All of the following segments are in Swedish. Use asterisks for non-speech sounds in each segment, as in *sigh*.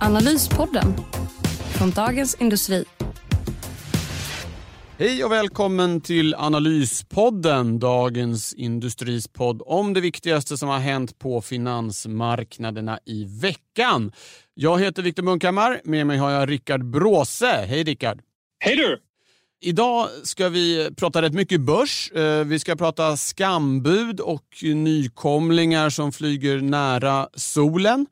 Analyspodden från Dagens Industri. Hej och välkommen till Analyspodden, Dagens Industris podd om det viktigaste som har hänt på finansmarknaderna i veckan. Jag heter Viktor Munkhammar, med mig har jag Rickard Bråse. Hej Rickard! Hej du! Idag ska vi prata rätt mycket börs. Eh, vi ska prata skambud och nykomlingar som flyger nära solen.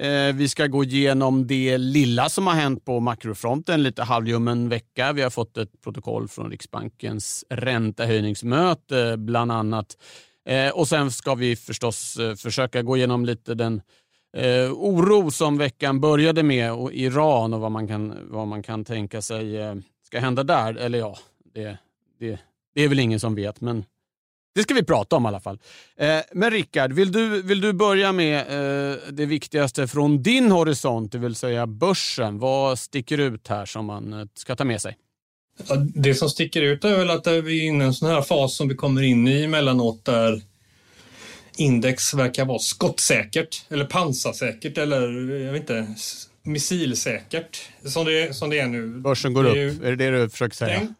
Eh, vi ska gå igenom det lilla som har hänt på makrofronten, lite halvljummen vecka. Vi har fått ett protokoll från Riksbankens räntehöjningsmöte eh, bland annat. Eh, och sen ska vi förstås eh, försöka gå igenom lite den eh, oro som veckan började med och Iran och vad man kan, vad man kan tänka sig ska hända där. Eller ja, det, det, det är väl ingen som vet, men det ska vi prata om i alla fall. Eh, men Rickard, vill du, vill du börja med eh, det viktigaste från din horisont, det vill säga börsen. Vad sticker ut här som man eh, ska ta med sig? Det som sticker ut är väl att vi är inne i en sån här fas som vi kommer in i emellanåt där index verkar vara skottsäkert eller pansarsäkert eller jag vet inte, missilsäkert som det, som det är nu. Börsen går det upp, är det det du försöker säga? Den,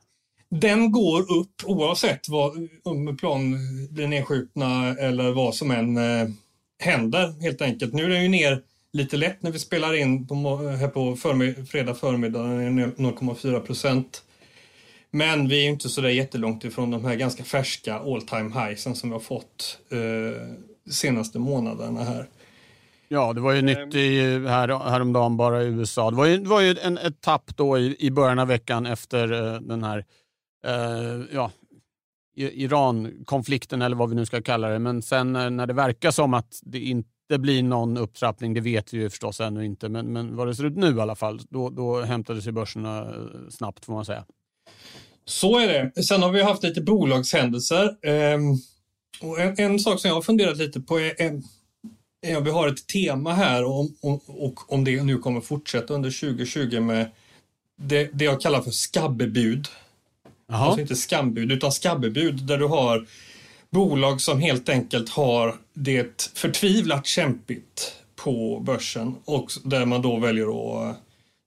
den går upp oavsett vad, om plan blir nedskjutna eller vad som än eh, händer helt enkelt. Nu är den ju ner lite lätt när vi spelar in på, här på förmid fredag förmiddag, den är 0,4 procent. Men vi är inte så där jättelångt ifrån de här ganska färska all time highsen som vi har fått eh, senaste månaderna här. Ja, det var ju nytt i, här, häromdagen bara i USA. Det var ju, det var ju en, ett tapp då i, i början av veckan efter eh, den här eh, ja, Iran-konflikten eller vad vi nu ska kalla det. Men sen eh, när det verkar som att det inte blir någon upptrappning, det vet vi ju förstås ännu inte, men, men vad det ser ut nu i alla fall, då, då hämtade sig börserna eh, snabbt får man säga. Så är det. Sen har vi haft lite bolagshändelser. Ehm, och en, en, sak som jag har funderat lite på är, är, är vi har ett tema här och, och, och om det nu kommer fortsätta under 2020 med det, det jag kallar för skabbebud. Aha. Alltså inte skambud, utan skabbebud där du har bolag som helt enkelt har det förtvivlat kämpigt på börsen och där man då väljer att eh,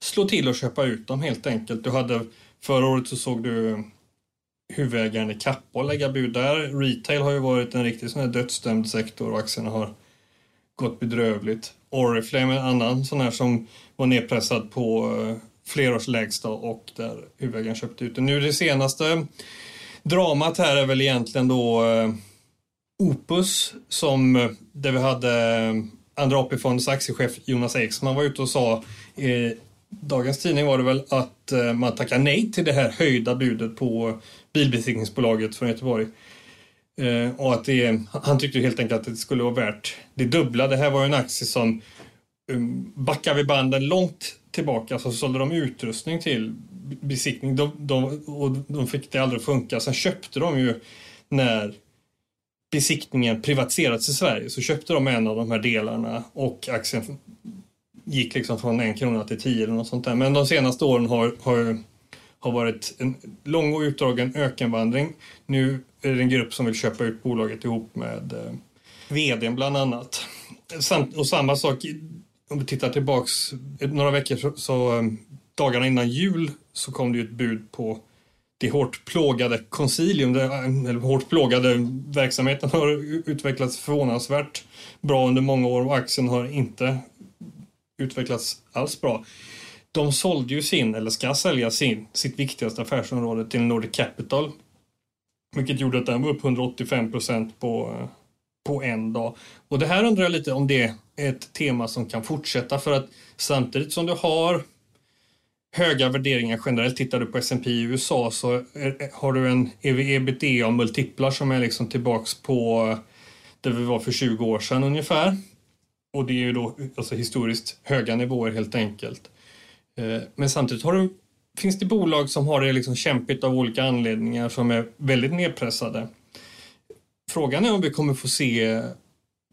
slå till och köpa ut dem helt enkelt. Du hade, förra året så såg du huvudägaren i Kappa lägga bud där. Retail har ju varit en riktigt sån här dödsdömd sektor och aktierna har gått bedrövligt. Oriflame är en annan sån här som var nedpressad på eh, flerårslägsta och där huvudägaren köpte ut den. Nu det senaste dramat här är väl egentligen då eh, Opus som eh, där vi hade eh, Andra AP-fondens aktiechef Jonas Eksman var ute och sa i dagens tidning var det väl att man tackar nej till det här höjda budet på bilbesiktningsbolaget från Göteborg. Och att det, han tyckte helt enkelt att det skulle vara värt det dubbla. Det här var ju en aktie som backar vi banden långt tillbaka så sålde de utrustning till besiktning de, de, och de fick det aldrig att funka. Sen köpte de ju när besiktningen privatiserats i Sverige så köpte de en av de här delarna och aktien gick liksom från en krona till tio eller något sånt där. Men de senaste åren har, har, har varit en lång och utdragen ökenvandring. Nu är det en grupp som vill köpa ut bolaget ihop med eh, vdn bland annat. Samt, och samma sak om vi tittar tillbaks eh, några veckor så, så eh, dagarna innan jul så kom det ju ett bud på det hårt plågade konsilium, eh, eller hårt plågade verksamheten har utvecklats förvånansvärt bra under många år och aktien har inte utvecklats alls bra. De sålde ju sin, eller ska sälja sin, sitt viktigaste affärsområde till Nordic Capital. Vilket gjorde att den var upp 185 procent på, på en dag. Och det här undrar jag lite om det är ett tema som kan fortsätta för att samtidigt som du har höga värderingar generellt, tittar du på S&P i USA så är, har du en ebitda multiplar som är liksom tillbaks på där vi var för 20 år sedan ungefär. och det är ju då alltså, historiskt höga nivåer helt enkelt. Eh, men samtidigt har du, finns det bolag som har det liksom kämpigt av olika anledningar som är väldigt nedpressade. Frågan är om vi kommer få se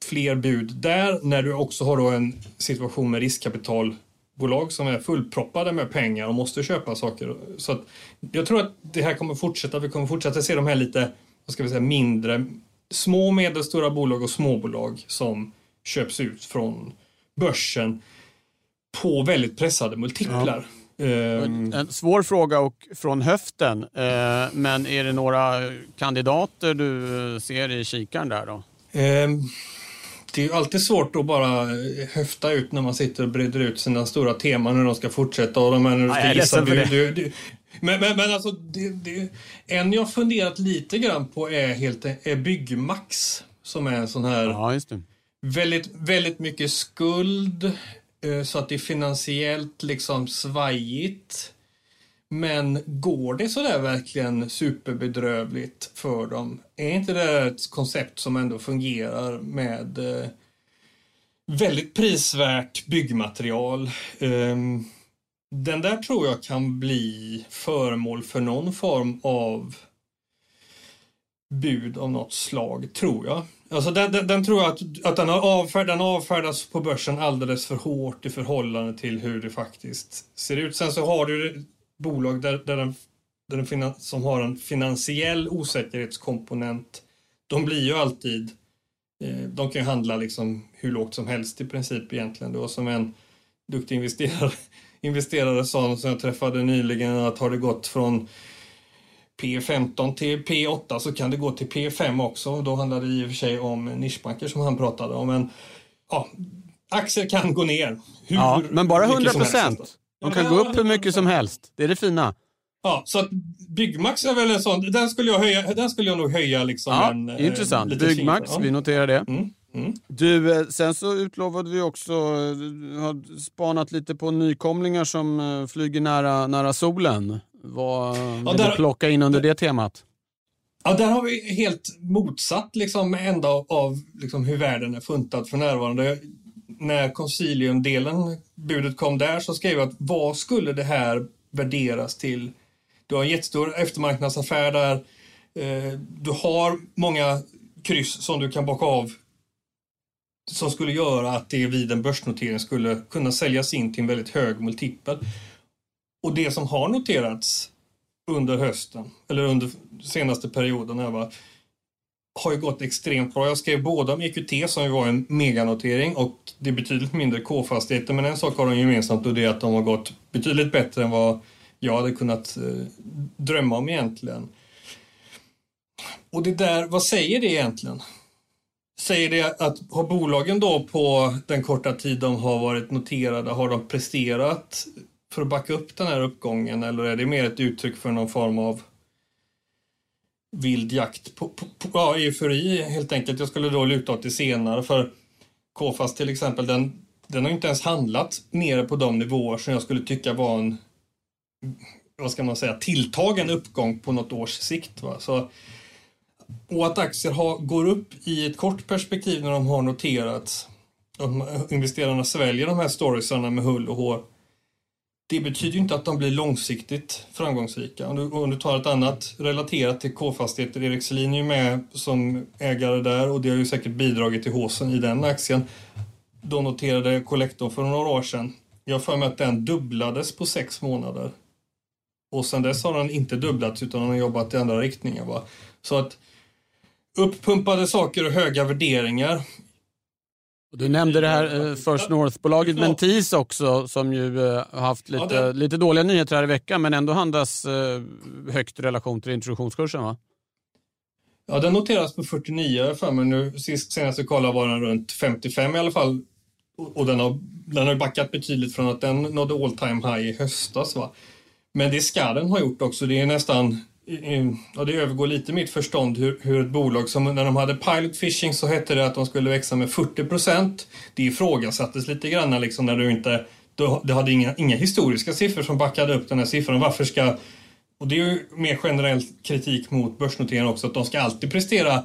fler bud där när du också har då en situation med riskkapitalbolag som är fullproppade med pengar och måste köpa saker. Så att jag tror att det här kommer fortsätta. Vi kommer fortsätta se de här lite, vad ska vi säga, mindre, små och medelstora bolag och småbolag som köps ut från börsen på väldigt pressade multiplar. Ja. Um, en svår fråga och från höften. Uh, men är det några kandidater du ser i kikaren där då? Um, det är alltid svårt att bara höfta ut när man sitter och breder ut sina stora teman hur de ska fortsätta och de här när du ska Nej, gissa. Du, du, du, men, men, men alltså, det, det, en jag funderat lite grann på är, helt, är Byggmax som är en sån här ja. Väldigt, väldigt mycket skuld eh, Eh, så att det är finansiellt liksom svajigt. Men går det så där verkligen superbedrövligt för dem? Är inte det ett koncept som ändå fungerar med eh, väldigt prisvärt byggmaterial? Ehm, den där tror jag kan bli föremål för någon form av bud av något slag, tror jag. Alltså den, den, den, tror jag att, att den, har avfärd, den avfärdas på börsen alldeles för hårt i förhållande till hur det faktiskt ser ut. Sen så har du bolag där, där den, där den finan, som har en finansiell osäkerhetskomponent. De blir ju alltid, eh, de kan ju handla liksom hur lågt som helst i princip egentligen. Då som en duktig investerare, *laughs* investerare sa som jag träffade nyligen att har det gått från P15 till P8 så kan det gå till P5 också. Då handlar det i och för sig om nischbanker som han pratade om. Men ja, aktier kan gå ner. Hur ja, men bara 100 procent. De kan gå upp hur mycket som helst. Det är det fina. Ja, så att Byggmax är väl en sån, den skulle jag, höja, den skulle jag nog höja liksom ja, en, eh, Intressant. Byggmax, ja. vi noterar det. Mm. Mm. Du, eh, sen så utlovade vi också, eh, har spanat lite på nykomlingar som flyger nära, nära solen. Vad vill ja, där, du plocka in under det temat? Ja, där har vi helt motsatt liksom, ända av, liksom, hur världen är funtad för närvarande. När konsiliumdelen, budet kom där, så skrev jag att vad skulle det här värderas till? Du har en jättestor eftermarknadsaffär där. Eh, du har många kryss som du kan bocka av som skulle göra att det vid en börsnotering skulle kunna säljas in till en väldigt hög multipel. Och det som har noterats under hösten, eller under senaste perioden här, va, har ju gått extremt bra. Jag skrev både om EQT som ju var en meganotering och det är betydligt mindre K-fastigheter. Men en sak har de gemensamt och det är att de har gått betydligt bättre än vad jag hade kunnat eh, drömma om egentligen. Och det där, vad säger det egentligen? Säger det att har bolagen då på den korta tid de har varit noterade, har de presterat för att backa upp den här uppgången eller är det mer ett uttryck för någon form av vild jakt på, på, på ja, eufori helt enkelt. Jag skulle då luta åt det senare för KFAS till exempel, den, den har inte ens handlat nere på de nivåer som jag skulle tycka var en vad ska man säga, tilltagen uppgång på något års sikt. Va? Så, och att aktier har, går upp i ett kort perspektiv när de har noterats, att investerarna sväljer de här storiesarna med hull och hår det betyder inte att de blir långsiktigt framgångsrika. Om du, om du tar ett annat relaterat till K-fastigheter, Erik Selin är ju med som ägare där och det har ju säkert bidragit till håsen i den aktien. De noterade Collector för några år sedan. Jag har för mig att den dubblades på sex månader. Och sen dess har den inte dubblats utan den har jobbat i andra riktningar. Va? Så att uppumpade saker och höga värderingar du nämnde det här eh, First North-bolaget Mentis också som ju eh, har haft lite, ja, det... lite dåliga nyheter här i veckan men ändå handlas eh, högt i relation till introduktionskursen va? Ja, den noteras på 49 för mig nu. Sist, senast jag kollade var den runt 55 i alla fall. Och den har, den har backat betydligt från att den nådde all time high i höstas. Va? Men det ska den ha gjort också. Det är nästan och det övergår lite mitt förstånd hur, hur, ett bolag som när de hade pilot fishing så hette det att de skulle växa med 40 procent. Det ifrågasattes lite grann liksom när du inte, du, du hade inga, inga historiska siffror som backade upp den här siffran. Varför ska, och det är ju mer generell kritik mot börsnoteringen också, att de ska alltid prestera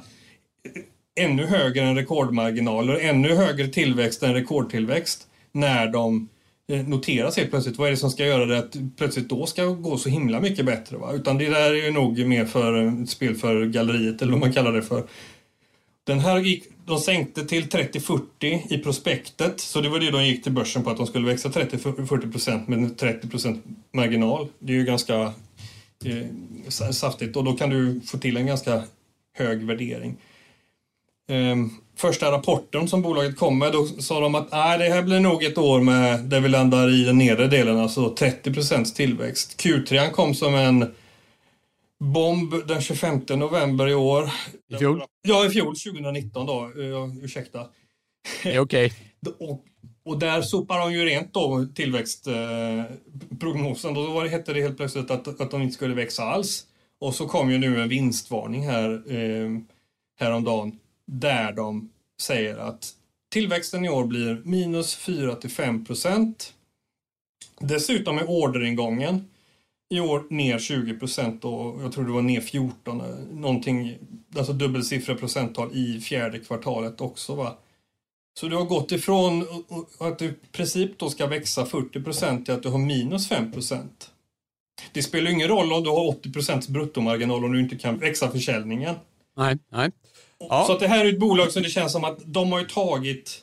ännu högre än rekordmarginaler, ännu högre tillväxt än rekordtillväxt när de Eh, noteras helt plötsligt. Vad är det som ska göra det att plötsligt då ska gå så himla mycket bättre? Va? Utan det där är ju nog mer för eh, ett spel för galleriet eller vad man kallar det för. Den här gick, de sänkte till 30-40 i prospektet, så det var det de gick till börsen på, att de skulle växa 30-40 procent med 30 procent marginal. Det är ju ganska eh, saftigt och då kan du få till en ganska hög värdering. Eh, första rapporten som bolaget kom med, då sa de att Nej, det här blir nog ett år med, där vi landar i den nedre delen, alltså 30 procents tillväxt. Q3 kom som en bomb den 25 november i år. I fjol? Ja, i fjol, 2019 då. Uh, ursäkta. Okej. *laughs* Och, och där sopar de ju rent då tillväxtprognosen. Eh, då var det, hette det helt plötsligt att, att de inte skulle växa alls. Och så kom ju nu en vinstvarning här eh, häromdagen där de säger att tillväxten i år blir minus 4 till 5 procent. Dessutom är orderingången i år ner 20 procent och jag tror det var ner 14, eh, någonting, alltså dubbelsiffriga procenttal i fjärde kvartalet också. Va? Så du har gått ifrån att du i princip då ska växa 40 procent till att du har minus 5 procent. Det spelar ingen roll om du har 80 procents bruttomarginal om du inte kan växa försäljningen. Nej, nej. Ja. Så att det här är ett bolag som det känns som att de har ju tagit...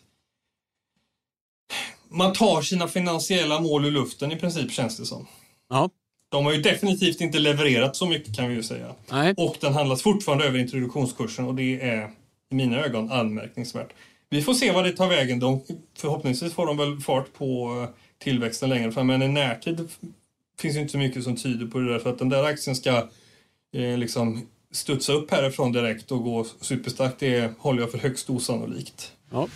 Man tar sina finansiella mål ur luften i princip känns det som. Ja. De har ju definitivt inte levererat så mycket kan vi ju säga. Nej. Och den handlas fortfarande över introduktionskursen och det är i mina ögon anmärkningsvärt. Vi får se vad det tar vägen. De, förhoppningsvis får de väl fart på eh, tillväxten längre fram men i närtid finns inte så mycket som tyder på det där för att den där aktien ska eh, liksom studsa upp härifrån direkt och gå superstarkt det håller jag för högst osannolikt. Ja.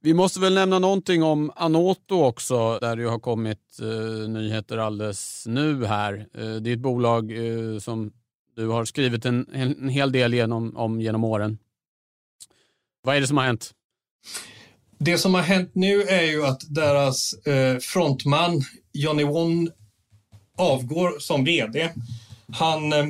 Vi måste väl nämna någonting om Anoto också, där det har kommit eh, nyheter alldeles nu här. Eh, det är ett bolag eh, som du har skrivit en, en hel del genom, om genom åren. Vad är det som har hänt? Det som har hänt nu är ju att deras eh, frontman Johnny Won avgår som VD. Han, eh,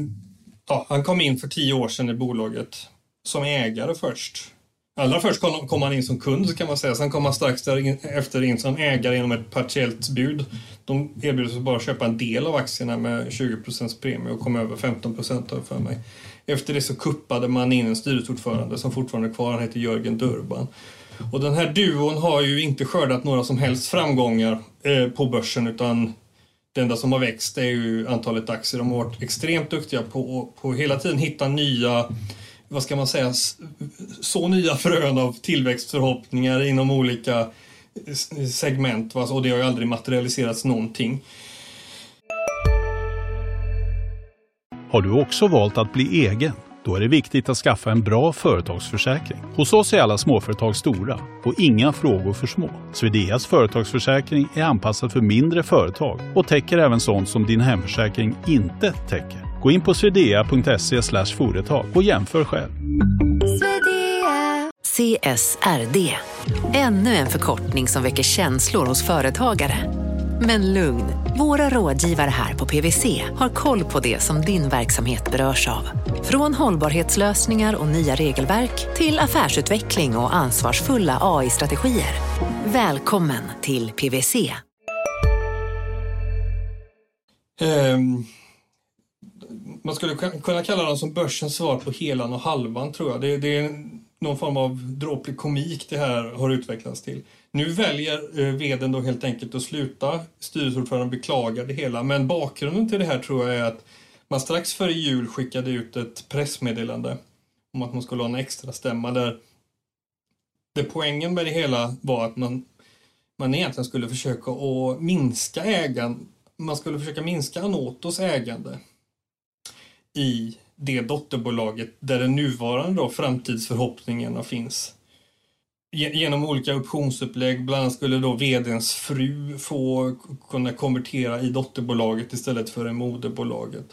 ja, han kom in för tio år sedan i bolaget som ägare först. Allra först kom, kom han in som kund kan man säga. Sen kom han strax efter in som ägare genom ett partiellt bud. De erbjöd sig bara att köpa en del av aktierna med 20% premie och kom över 15 procent för mig. Efter det så kuppade man in en styrelseordförande som fortfarande är kvar. Han heter Jörgen Durban. Och den här duon har ju inte skördat några som helst framgångar eh, på börsen utan det enda som har växt är ju antalet aktier. De har varit extremt duktiga på att hela tiden hitta nya vad ska man säga, så nya frön av tillväxtförhoppningar inom olika segment och det har ju aldrig materialiserats någonting. Har du också valt att bli egen? Då är det viktigt att skaffa en bra företagsförsäkring. Hos oss är alla småföretag stora och inga frågor för små. Swedeas företagsförsäkring är anpassad för mindre företag och täcker även sånt som din hemförsäkring inte täcker. Gå in på swedea.se företag och jämför själv. CSRD, ännu en förkortning som väcker känslor hos företagare. Men lugn, våra rådgivare här på PWC har koll på det som din verksamhet berörs av. Från hållbarhetslösningar och nya regelverk till affärsutveckling och ansvarsfulla AI-strategier. Välkommen till PWC. Um ehm, man skulle kunna kalla dem som börsens svar på helan och halvan tror jag. Det, det är någon form av dråplig komik det här har utvecklats till. Nu väljer eh, vdn då helt enkelt att sluta. Styrelseordföranden beklagar det hela. Men bakgrunden till det här tror jag är att man strax före jul skickade ut ett pressmeddelande om att man skulle ha en extra stämma där det poängen med det hela var att man, man egentligen skulle försöka att minska ägan, man skulle försöka minska Anotos ägande i det dotterbolaget där den nuvarande då, framtidsförhoppningarna finns. Genom olika optionsupplägg, bland annat skulle då vdns fru få kunna konvertera i dotterbolaget istället för i moderbolaget.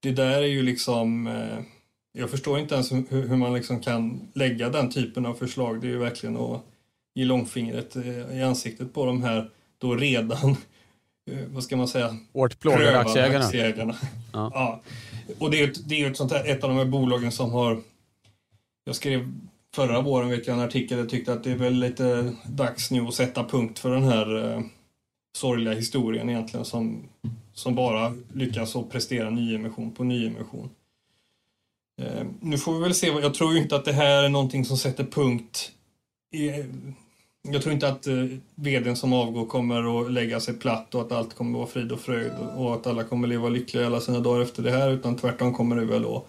Det där är ju liksom... Eh, jag förstår inte ens hur man liksom kan lägga den typen av förslag. Det är ju verkligen att ge långfingret eh, i ansiktet på de här då redan vad ska man säga? Hårt plågade aktieägarna. aktieägarna. Ja. *laughs* ja. Och det är ett, det är ett, sånt här, ett av de här bolagen som har... Jag skrev förra våren vet jag en artikel jag tyckte att det är väl lite dags nu att sätta punkt för den här eh, sorgliga historien egentligen som, som bara lyckas att prestera nyemission på nyemission. Eh, nu får vi väl se. Jag tror ju inte att det här är någonting som sätter punkt. I, jag tror inte att eh, vdn som avgår kommer att lägga sig platt och att allt kommer att vara frid och fröjd och att alla kommer att leva lyckliga alla sina dagar efter det här utan tvärtom kommer det väl att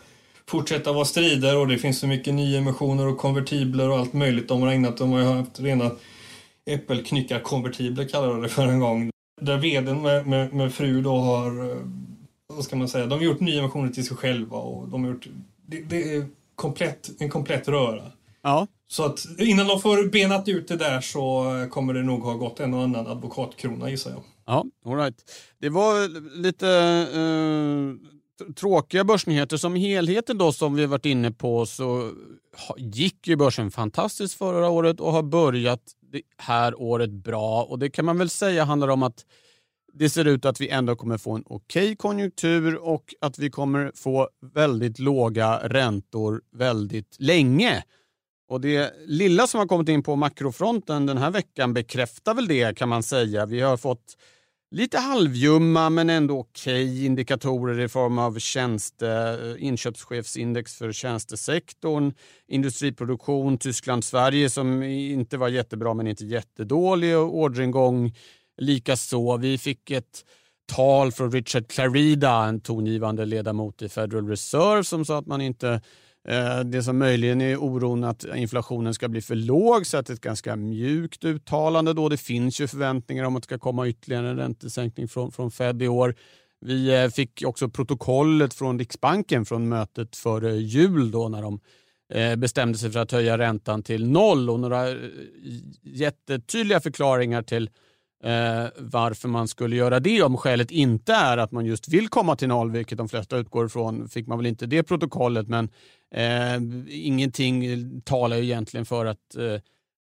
fortsätta vara strider och det finns så mycket nyemissioner och konvertibler och allt möjligt de har ägnat. De har ju haft rena äppelknyckarkonvertibler kallar de det för en gång. Där vdn med, med, med fru då har, eh, vad ska man säga, de har gjort nyemissioner till sig själva och de har gjort, det, det är komplett, en komplett röra. Ja. Så att innan de får benat ut det där så kommer det nog ha gått en och annan advokatkrona gissar jag. Ja, all right. Det var lite eh, tråkiga börsnyheter. Som helheten då som vi varit inne på så gick ju börsen fantastiskt förra året och har börjat det här året bra. Och det kan man väl säga handlar om att det ser ut att vi ändå kommer få en okej okay konjunktur och att vi kommer få väldigt låga räntor väldigt länge. Och Det lilla som har kommit in på makrofronten den här veckan bekräftar väl det kan man säga. Vi har fått lite halvjumma men ändå okej okay indikatorer i form av tjänste, eh, inköpschefsindex för tjänstesektorn, industriproduktion, Tyskland, Sverige som inte var jättebra men inte jättedålig och orderingång likaså. Vi fick ett tal från Richard Clarida, en tongivande ledamot i Federal Reserve som sa att man inte Eh, det som möjligen är oron att inflationen ska bli för låg, så att det är ett ganska mjukt uttalande. Då. Det finns ju förväntningar om att det ska komma ytterligare en räntesänkning från, från Fed i år. Vi eh, fick också protokollet från Riksbanken från mötet före jul då när de eh, bestämde sig för att höja räntan till noll och några jättetydliga förklaringar till eh, varför man skulle göra det om skälet inte är att man just vill komma till noll, vilket de flesta utgår ifrån, fick man väl inte det protokollet, men eh, ingenting talar ju egentligen för att eh,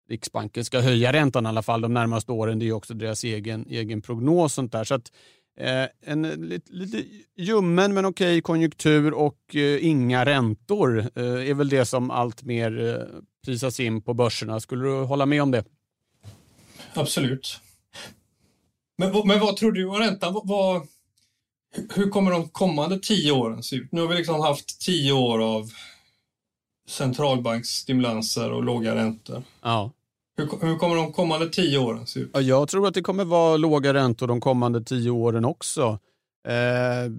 Riksbanken ska höja räntan i alla fall de närmaste åren. Det är ju också deras egen, egen prognos. Sånt där. Så att, eh, en lite, lite ljummen men okej konjunktur och eh, inga räntor eh, är väl det som allt mer eh, prisas in på börserna. Skulle du hålla med om det? Absolut. Men, men vad tror du om räntan? Vad, vad, hur kommer de kommande tio åren se ut? Nu har vi liksom haft tio år av centralbanksstimulanser och låga räntor. Ja. Hur, hur, kommer de kommande tio åren se ut? Ja, jag tror att det kommer vara låga räntor de kommande tio åren också. Eh,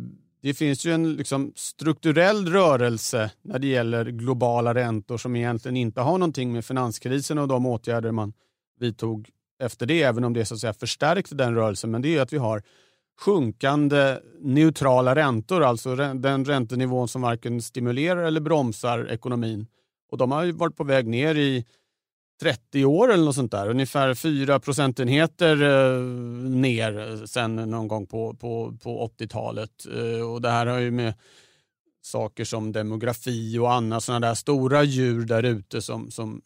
det finns ju en liksom, strukturell rörelse när det gäller globala räntor som egentligen inte har någonting med finanskrisen och de åtgärder man vidtog efter det, även om det så att säga förstärkte den rörelsen. Men det är att vi har sjunkande neutrala räntor, alltså den räntenivån som varken stimulerar eller bromsar ekonomin. Och de har varit på väg ner i 30 år eller något sånt där. Ungefär 4 procentenheter eh, ner eh, sen någon gång på, på, på 80-talet. Eh, och det här har ju med saker som demografi och andra sådana där stora djur där ute som, som,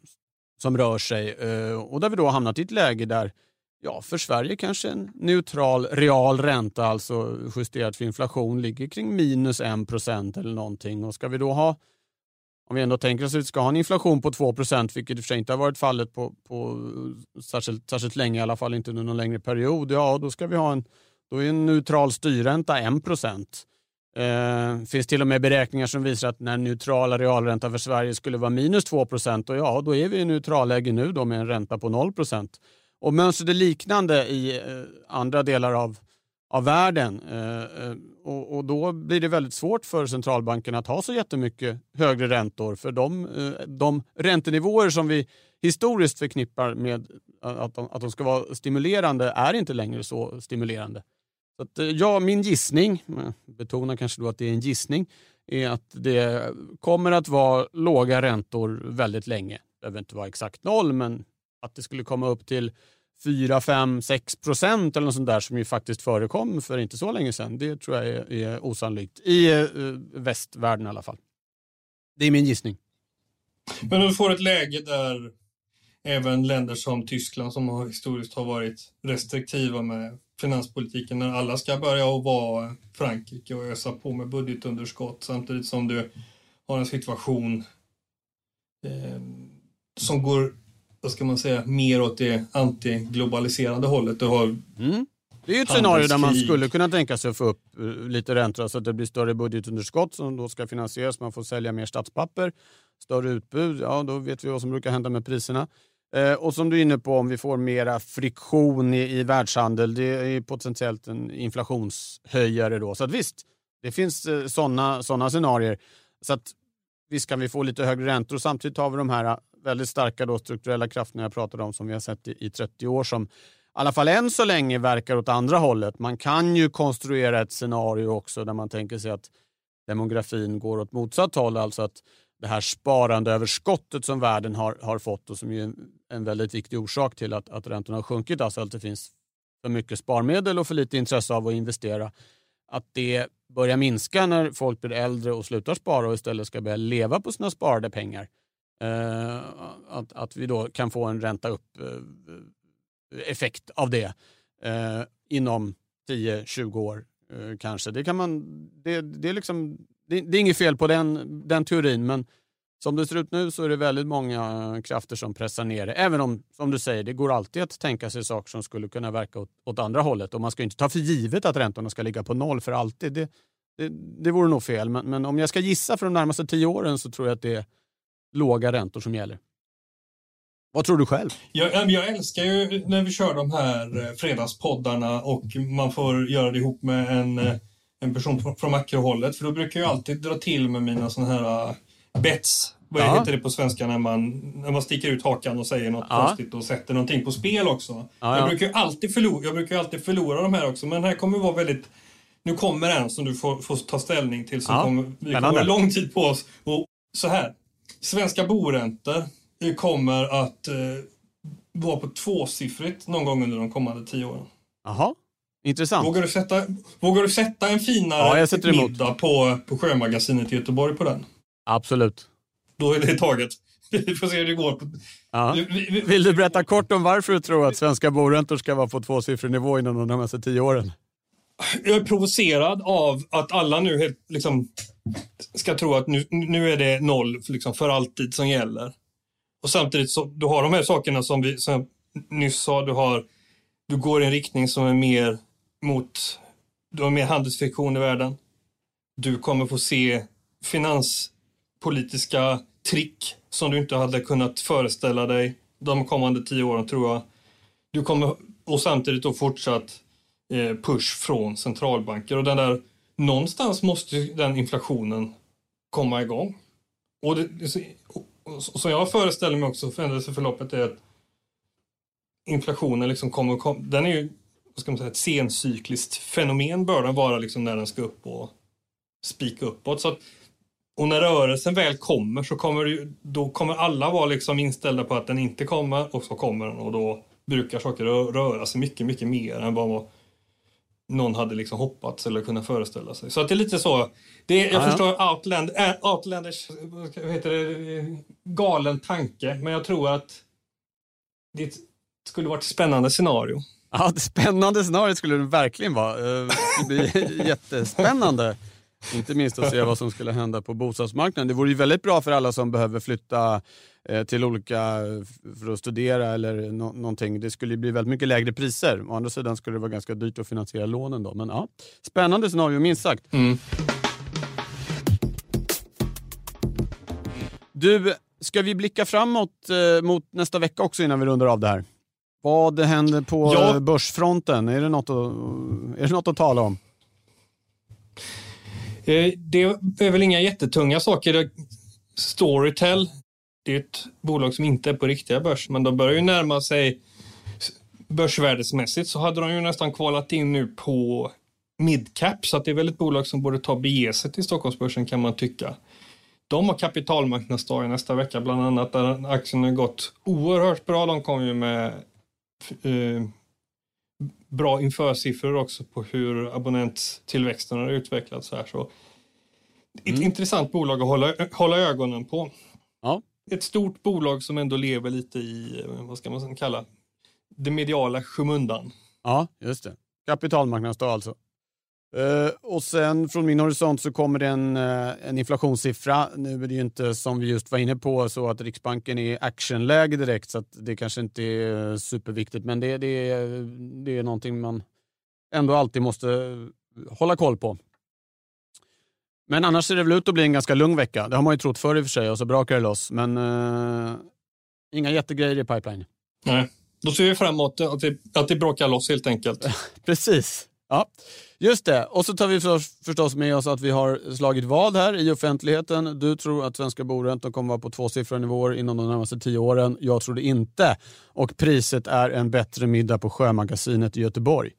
som rör sig. Eh, och där vi då har hamnat i ett läge där ja, för Sverige kanske en neutral real ränta, alltså justerat för inflation, ligger kring minus 1 procent eller någonting. Och ska vi då ha, om vi ändå tänker oss att vi ska ha en inflation på 2 procent, vilket i och för sig inte har varit fallet på, på särskilt, särskilt länge, i alla fall inte under någon längre period, ja då ska vi ha en, då är en neutral styrränta 1 procent. Det eh, finns till och med beräkningar som visar att när neutrala realränta för Sverige skulle vara minus 2 och ja då är vi i neutralläge nu då med en ränta på 0. Och mönstret är liknande i eh, andra delar av, av världen. Eh, eh, och, och, då blir det väldigt svårt för centralbankerna att ha så jättemycket högre räntor. För de, eh, de räntenivåer som vi historiskt förknippar med att de, att de ska vara stimulerande är inte längre så stimulerande. Så att, eh, ja, min gissning, betona kanske då att det är en gissning, är att det kommer att vara låga räntor väldigt länge. Det behöver inte vara exakt noll, men att det skulle komma upp till 4, 5, 6 procent eller något sånt där som ju faktiskt förekom för inte så länge sedan. Det tror jag är, är osannolikt. I eh, västvärlden i alla fall. Det är min gissning. Men du får ett läge där även länder som Tyskland som har historiskt har varit restriktiva med finanspolitiken när alla ska börja att vara Frankrike och ösa på med budgetunderskott samtidigt som du har en situation eh, som går, vad ska man säga, mer åt det antiglobaliserande hållet. Du har mm. Det är ju ett scenario där man skulle kunna tänka sig att få upp eh, lite räntor så att det blir större budgetunderskott som då ska finansieras. Man får sälja mer statspapper, större utbud. Ja, då vet vi vad som brukar hända med priserna. Eh, och som du är inne på, om vi får mera friktion i, i världshandel, det är potentiellt en inflationshöjare då. Så att visst, det finns eh, sådana såna scenarier. Så att visst kan vi få lite högre räntor och samtidigt har vi de här eh, väldigt starka då, strukturella krafterna jag pratade om som vi har sett i, i 30 år som i alla fall än så länge verkar åt andra hållet. Man kan ju konstruera ett scenario också där man tänker sig att demografin går åt motsatt håll, alltså att det här sparandeöverskottet som världen har, har fått och som är en, en väldigt viktig orsak till att, att räntorna har sjunkit, alltså att det finns för mycket sparmedel och för lite intresse av att investera, att det börjar minska när folk blir äldre och slutar spara och istället ska börja leva på sina sparade pengar. Eh, att, att vi då kan få en ränta upp-effekt eh, av det eh, inom 10-20 år eh, kanske. Det, kan man, det, det, är liksom, det, det, är inget fel på den, den teorin men som det ser ut nu så är det väldigt många krafter som pressar ner det. Även om, som du säger, det går alltid att tänka sig saker som skulle kunna verka åt, åt andra hållet. Och man ska inte ta för givet att räntorna ska ligga på noll för alltid. Det, det, det vore nog fel. Men, men, om jag ska gissa för de närmaste tio åren så tror jag att det är låga räntor som gäller. Vad tror du själv? Jag, jag älskar ju när vi kör de här eh, fredagspoddarna och man får göra det ihop med en, eh, en person från makrohållet. För då brukar jag alltid dra till med mina sådana här bets. Vad ja. heter det på svenska när man, när man sticker ut hakan och säger något ja. konstigt och sätter någonting på spel också? Ja, jag, brukar alltid förlora, jag brukar alltid förlora de här också, men här kommer vara väldigt... Nu kommer en som du får, får ta ställning till, som kommer, vi kommer ha lång tid på oss. Och så här, svenska boräntor kommer att eh, vara på tvåsiffrigt någon gång under de kommande tio åren. Jaha. Intressant. Vågar du sätta, vågar du sätta en finare ja, middag på, på Sjömagasinet i Göteborg på den? Absolut. Då är det taget. *laughs* Vi får se hur det går. Ja. Vill du berätta kort om varför du tror att svenska boräntor ska vara på tvåsiffrig nivå inom de närmaste tio åren? Jag är provocerad av att alla nu helt, liksom, ska tro att nu, nu är det noll liksom, för alltid som gäller. Och samtidigt så du har de här sakerna som vi som jag nyss sa, du, har, du går i en riktning som är mer mot, du har mer handelsfiktion i världen. Du kommer få se finanspolitiska trick som du inte hade kunnat föreställa dig de kommande tio åren tror jag. Du kommer, och samtidigt då fortsatt eh, push från centralbanker och den där, någonstans måste den inflationen komma igång. Och, det, och som jag föreställer mig också förändringsförloppet är att inflationen liksom kommer, den är ju vad ska man säga, ett sencykliskt fenomen bör den vara liksom när den ska upp och spika uppåt. Så att och när rörelsen väl kommer så kommer det, då kommer alla vara liksom inställda på att den inte kommer och så kommer den och då brukar saker röra sig mycket, mycket mer än vad någon hade liksom hoppats eller kunnat föreställa sig. Så att det är lite så. Det är, jag ah, förstår. Outland, äh, Outlanders vad heter det, galen tanke, men jag tror att det skulle vara ett spännande scenario. Ja, ett spännande scenario skulle det verkligen vara. Eh, det skulle bli *laughs* jättespännande. Inte minst att se vad som skulle hända på bostadsmarknaden. Det vore ju väldigt bra för alla som behöver flytta eh, till olika, för att studera eller no någonting. Det skulle bli väldigt mycket lägre priser. Å andra sidan skulle det vara ganska dyrt att finansiera lånen då. Men ja, spännande scenario minst sagt. Mm. Du, ska vi blicka framåt eh, mot nästa vecka också innan vi rundar av det här? Vad händer på ja. börsfronten? Är det, något att, är det något att tala om? Eh, det är väl inga jättetunga saker. Storytel, det är ett bolag som inte är på riktiga börs, men de börjar ju närma sig börsvärdesmässigt så hade de ju nästan kvalat in nu på midcap, så det är väl ett bolag som borde ta bege sig till Stockholmsbörsen kan man tycka. De har kapitalmarknadsdag nästa vecka bland annat där aktien har gått oerhört bra. De kom ju med eh, bra införsiffror också på hur abonnenttillväxten har utvecklats här. Så ett mm. intressant bolag att hålla, hålla ögonen på. Ja. Ett stort bolag som ändå lever lite i, vad ska man kalla, det mediala skymundan. Ja, just det. Kapitalmarknadsdag alltså. Uh, och sen från min horisont så kommer det en, uh, en inflationssiffra. Nu är det ju inte som vi just var inne på så att Riksbanken är i actionläge direkt så att det kanske inte är superviktigt men det, det, det är någonting man ändå alltid måste hålla koll på. Men annars ser det väl ut att bli en ganska lugn vecka. Det har man ju trott förr i och för sig och så brakar det loss. Men inga jättegrejer i pipeline. Nej, då ser vi fram emot att det, att det brakar loss helt enkelt. *laughs* Precis. Ja, just det. Och så tar vi förstås med oss att vi har slagit vad här i offentligheten. Du tror att svenska boräntor kommer vara på tvåsiffriga nivåer inom de närmaste tio åren. Jag tror det inte. Och priset är en bättre middag på Sjömagasinet i Göteborg.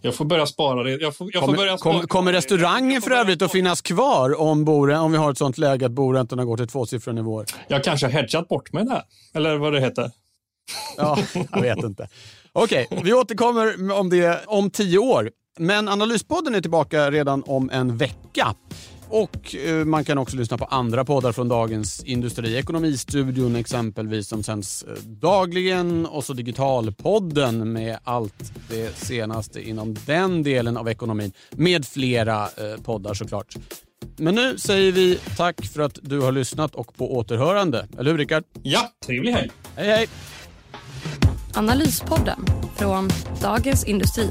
Jag får börja spara det. Jag får, jag kommer, börja spara. Kommer, kommer restaurangen för övrigt att finnas kvar om, bore, om vi har ett sånt läge att boräntorna går till tvåsiffriga nivåer? Jag kanske har hedgat bort mig där. Eller vad det heter. Ja, jag vet inte. Okej, okay, vi återkommer om det om tio år. Men Analyspodden är tillbaka redan om en vecka. Och eh, man kan också lyssna på andra poddar från Dagens Industri. Ekonomistudion exempelvis som sänds eh, dagligen och så Digitalpodden med allt det senaste inom den delen av ekonomin. Med flera eh, poddar såklart. Men nu säger vi tack för att du har lyssnat och på återhörande. Eller hur Rickard? Ja, trevlig helg. Hej hej. Analyspodden från Dagens Industri.